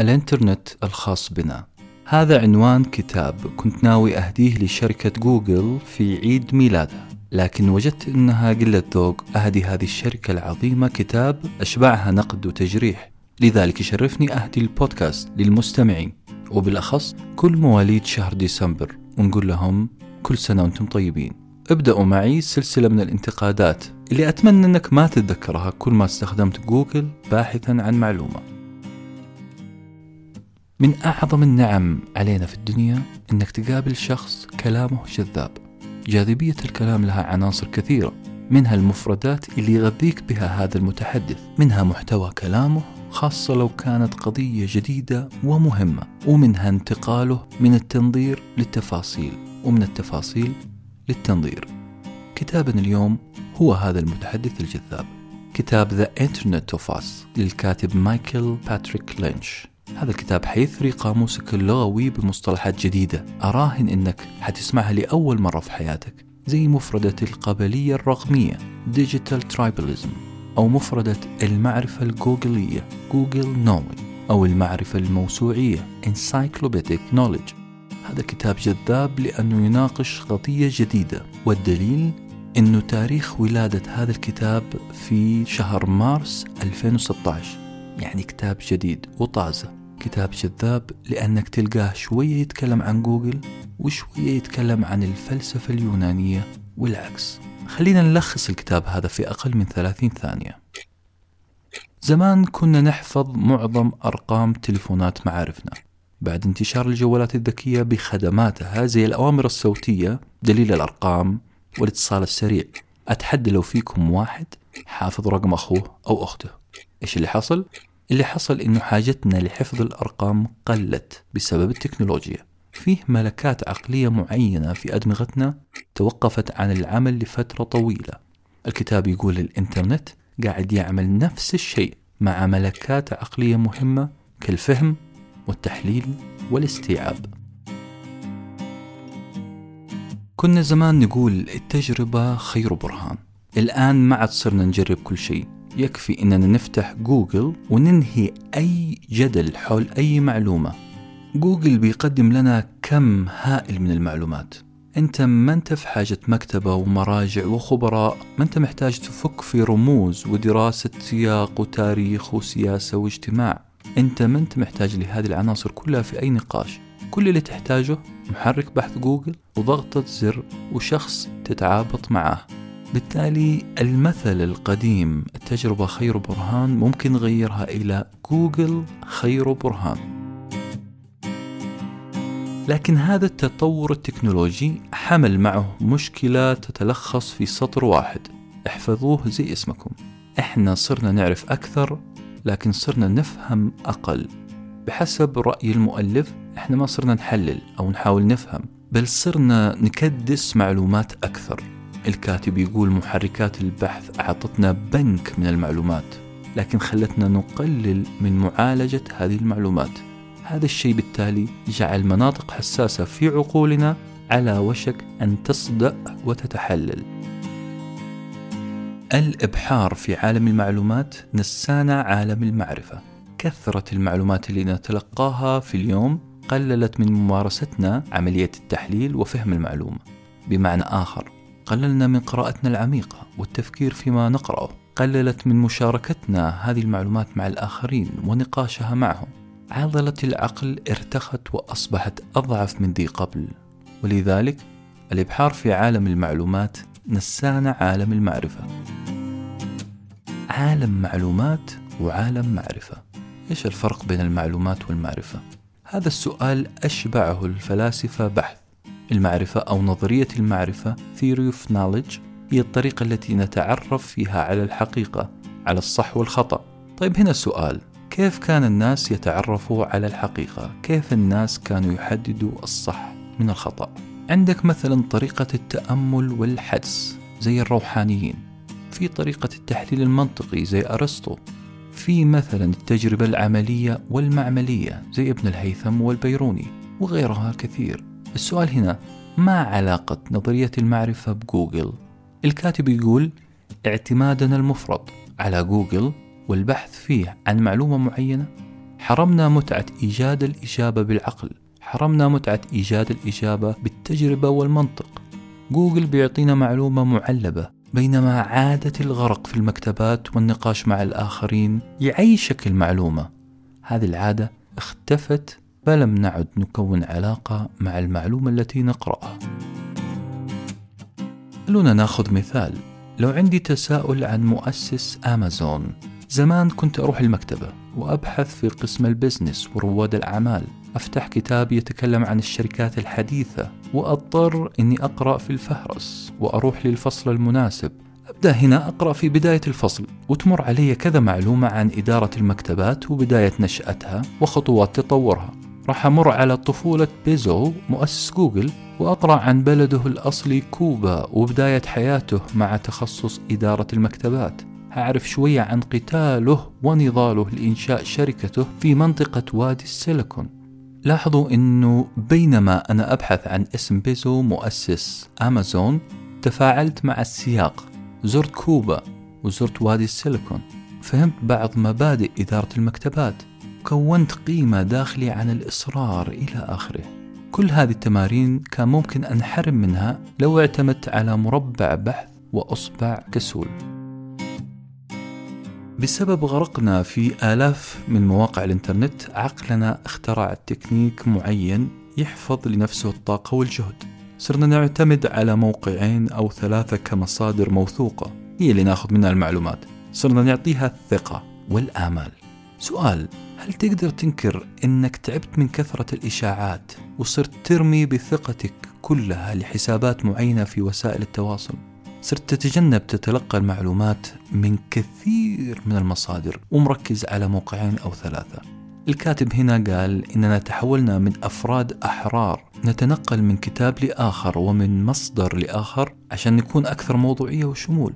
الإنترنت الخاص بنا. هذا عنوان كتاب كنت ناوي أهديه لشركة جوجل في عيد ميلادها لكن وجدت أنها قلة ذوق. أهدي هذه الشركة العظيمة كتاب أشبعها نقد وتجريح. لذلك يشرفني أهدي البودكاست للمستمعين. وبالأخص كل مواليد شهر ديسمبر ونقول لهم كل سنة وأنتم طيبين. ابدأوا معي سلسلة من الانتقادات اللي أتمنى أنك ما تتذكرها كل ما استخدمت جوجل باحثا عن معلومة. من أعظم النعم علينا في الدنيا أنك تقابل شخص كلامه جذاب. جاذبية الكلام لها عناصر كثيرة منها المفردات اللي يغذيك بها هذا المتحدث منها محتوى كلامه خاصة لو كانت قضية جديدة ومهمة ومنها انتقاله من التنظير للتفاصيل ومن التفاصيل للتنظير. كتابنا اليوم هو هذا المتحدث الجذاب. كتاب The Internet of Us للكاتب مايكل باتريك لينش. هذا الكتاب حيثري قاموسك اللغوي بمصطلحات جديدة. أراهن أنك حتسمعها لأول مرة في حياتك. زي مفردة القبلية الرقمية Digital Tribalism أو مفردة المعرفة الجوجلية Google Knowing أو المعرفة الموسوعية Encyclopedic Knowledge. هذا كتاب جذاب لأنه يناقش قضية جديدة. والدليل؟ أنه تاريخ ولادة هذا الكتاب في شهر مارس 2016 يعني كتاب جديد وطازة. كتاب جذاب لأنك تلقاه شوية يتكلم عن جوجل وشوية يتكلم عن الفلسفة اليونانية والعكس. خلينا نلخص الكتاب هذا في أقل من 30 ثانية. زمان كنا نحفظ معظم أرقام تليفونات معارفنا. بعد انتشار الجوالات الذكية بخدماتها زي الأوامر الصوتية دليل الأرقام والاتصال السريع. أتحدى لو فيكم واحد حافظ رقم أخوه أو أخته. إيش اللي حصل؟ اللي حصل إنه حاجتنا لحفظ الأرقام قلت بسبب التكنولوجيا. فيه ملكات عقلية معينة في أدمغتنا توقفت عن العمل لفترة طويلة. الكتاب يقول الإنترنت قاعد يعمل نفس الشيء مع ملكات عقلية مهمة كالفهم والتحليل والاستيعاب. كنا زمان نقول التجربة خير برهان. الآن ما عاد صرنا نجرب كل شيء. يكفي إننا نفتح جوجل وننهي أي جدل حول أي معلومة. جوجل بيقدم لنا كم هائل من المعلومات. أنت ما أنت في حاجة مكتبة ومراجع وخبراء ما أنت محتاج تفك في رموز ودراسة سياق وتاريخ وسياسة واجتماع. أنت ما أنت محتاج لهذه العناصر كلها في أي نقاش. كل اللي تحتاجه محرك بحث جوجل وضغطة زر وشخص تتعابط معاه. بالتالي المثل القديم التجربة خير برهان ممكن نغيرها إلى جوجل خير برهان. لكن هذا التطور التكنولوجي حمل معه مشكلة تتلخص في سطر واحد. احفظوه زي اسمكم. إحنا صرنا نعرف أكثر لكن صرنا نفهم أقل. بحسب رأي المؤلف إحنا ما صرنا نحلل أو نحاول نفهم بل صرنا نكدس معلومات أكثر. الكاتب يقول محركات البحث أعطتنا بنك من المعلومات لكن خلتنا نقلل من معالجة هذه المعلومات. هذا الشيء بالتالي جعل مناطق حساسة في عقولنا على وشك أن تصدأ وتتحلل. الإبحار في عالم المعلومات نسانا عالم المعرفة. كثرة المعلومات اللي نتلقاها في اليوم قللت من ممارستنا عملية التحليل وفهم المعلومة. بمعنى آخر قللنا من قراءتنا العميقة والتفكير فيما نقرأه. قللت من مشاركتنا هذه المعلومات مع الآخرين ونقاشها معهم. عضلة العقل ارتخت وأصبحت أضعف من ذي قبل. ولذلك الإبحار في عالم المعلومات نسانا عالم المعرفة. عالم معلومات وعالم معرفة. إيش الفرق بين المعلومات والمعرفة؟ هذا السؤال أشبعه الفلاسفة بحث. المعرفة أو نظرية المعرفة Theory of Knowledge هي الطريقة التي نتعرف فيها على الحقيقة على الصح والخطأ. طيب هنا السؤال. كيف كان الناس يتعرفوا على الحقيقة؟ كيف الناس كانوا يحددوا الصح من الخطأ؟ عندك مثلا طريقة التأمل والحدس زي الروحانيين. في طريقة التحليل المنطقي زي أرسطو. في مثلا التجربة العملية والمعملية زي ابن الهيثم والبيروني وغيرها كثير. السؤال هنا ما علاقة نظرية المعرفة بجوجل؟ الكاتب يقول اعتمادنا المفرط على جوجل والبحث فيه عن معلومة معينة. حرمنا متعة إيجاد الإجابة بالعقل. حرمنا متعة إيجاد الإجابة بالتجربة والمنطق. جوجل بيعطينا معلومة معلبة بينما عادة الغرق في المكتبات والنقاش مع الآخرين يعيشك المعلومة. هذه العادة اختفت فلم نعد نكون علاقة مع المعلومة التي نقرأها. خلونا ناخذ مثال. لو عندي تساؤل عن مؤسس أمازون زمان كنت أروح المكتبة وأبحث في قسم ال business ورواد الأعمال. أفتح كتاب يتكلم عن الشركات الحديثة وأضطر أني أقرأ في الفهرس وأروح للفصل المناسب. أبدأ هنا أقرأ في بداية الفصل وتمر علي كذا معلومة عن إدارة المكتبات وبداية نشأتها وخطوات تطورها. راح أمر على طفولة بيزو مؤسس جوجل وأقرأ عن بلده الأصلي كوبا وبداية حياته مع تخصص إدارة المكتبات. أعرف شوية عن قتاله ونضاله لإنشاء شركته في منطقة وادي السيليكون. لاحظوا أنه بينما أنا أبحث عن اسم بيزو مؤسس أمازون تفاعلت مع السياق زرت كوبا وزرت وادي السيليكون. فهمت بعض مبادئ إدارة المكتبات. كونت قيمة داخلي عن الإصرار إلى آخره. كل هذه التمارين كان ممكن أنحرم منها لو اعتمدت على مربع بحث وأصبع كسول. بسبب غرقنا في آلاف من مواقع الإنترنت عقلنا اخترع تكنيك معين يحفظ لنفسه الطاقة والجهد. صرنا نعتمد على موقعين أو ثلاثة كمصادر موثوقة هي اللي ناخذ منها المعلومات. صرنا نعطيها الثقة والآمال. سؤال هل تقدر تنكر إنك تعبت من كثرة الإشاعات وصرت ترمي بثقتك كلها لحسابات معينة في وسائل التواصل؟ صرت تتجنب تتلقى المعلومات من كثير من المصادر ومركز على موقعين أو ثلاثة. الكاتب هنا قال إننا تحولنا من أفراد أحرار نتنقل من كتاب لآخر ومن مصدر لآخر عشان نكون أكثر موضوعية وشمول.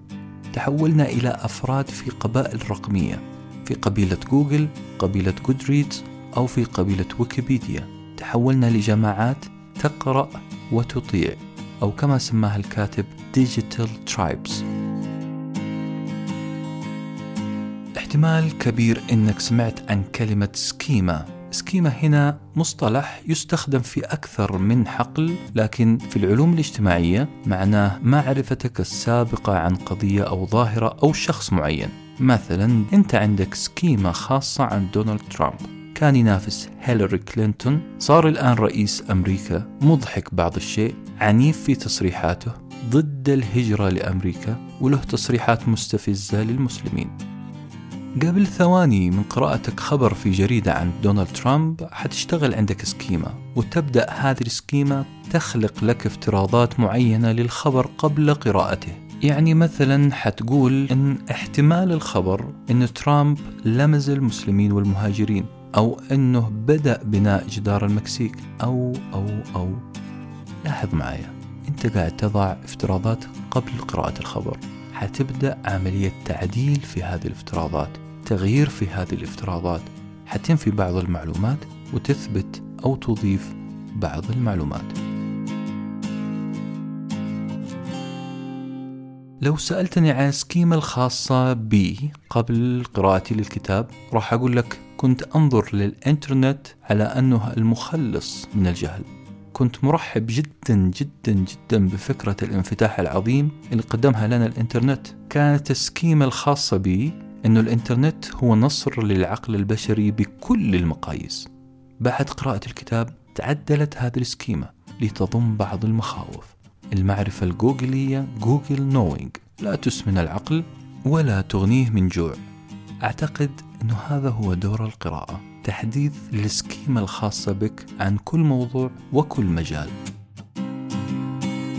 تحولنا إلى أفراد في قبائل رقمية في قبيلة جوجل قبيلة جودريدز أو في قبيلة ويكيبيديا. تحولنا لجماعات تقرأ وتطيع أو كما سماها الكاتب Digital Tribes. احتمال كبير إنك سمعت عن كلمة schema. schema هنا مصطلح يستخدم في أكثر من حقل لكن في العلوم الاجتماعية معناه معرفتك السابقة عن قضية أو ظاهرة أو شخص معين. مثلا أنت عندك schema خاصة عن دونالد ترامب. كان ينافس هيلاري كلينتون. صار الآن رئيس أمريكا. مضحك بعض الشيء. عنيف في تصريحاته. ضد الهجرة لأمريكا. وله تصريحات مستفزة للمسلمين. قبل ثواني من قراءتك خبر في جريدة عن دونالد ترامب حتشتغل عندك schema. وتبدأ هذه ال schema تخلق لك افتراضات معينة للخبر قبل قراءته. يعني مثلا حتقول إن احتمال الخبر إن ترامب لمز المسلمين والمهاجرين أو إنه بدأ بناء جدار المكسيك أو أو أو. لاحظ معايا أنت قاعد تضع افتراضات قبل قراءة الخبر. حتبدأ عملية تعديل في هذه الافتراضات تغيير في هذه الافتراضات. حتنفي بعض المعلومات وتثبت أو تضيف بعض المعلومات. لو سألتني عن ال schema الخاصة بي قبل قراءتي للكتاب راح أقول لك كنت أنظر للإنترنت على أنه المخلص من الجهل. كنت مرحب جدا جدا جدا بفكرة الانفتاح العظيم اللي قدمها لنا الإنترنت. كانت ال schema الخاصة بي أنه الإنترنت هو نصر للعقل البشري بكل المقاييس. بعد قراءة الكتاب تعدلت هذه ال schema لتضم بعض المخاوف. المعرفة الجوجلية Google Knowing. لا تسمن العقل ولا تغنيه من جوع. أعتقد أنه هذا هو دور القراءة تحديث ال schema الخاصة بك عن كل موضوع وكل مجال.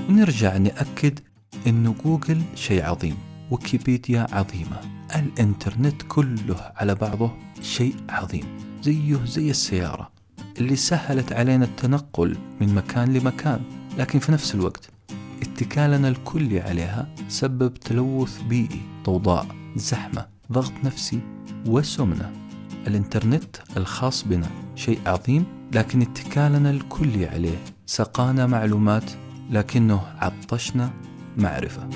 ونرجع نأكد أنه جوجل شيء عظيم ويكيبيديا عظيمة. الإنترنت كله على بعضه شيء عظيم زيه زي السيارة اللي سهلت علينا التنقل من مكان لمكان لكن في نفس الوقت اتكالنا الكلي عليها سبب تلوث بيئي ضوضاء زحمة ضغط نفسي وسمنة. الانترنت الخاص بنا شيء عظيم لكن اتكالنا الكلي عليه سقانا معلومات لكنه عطشنا معرفة.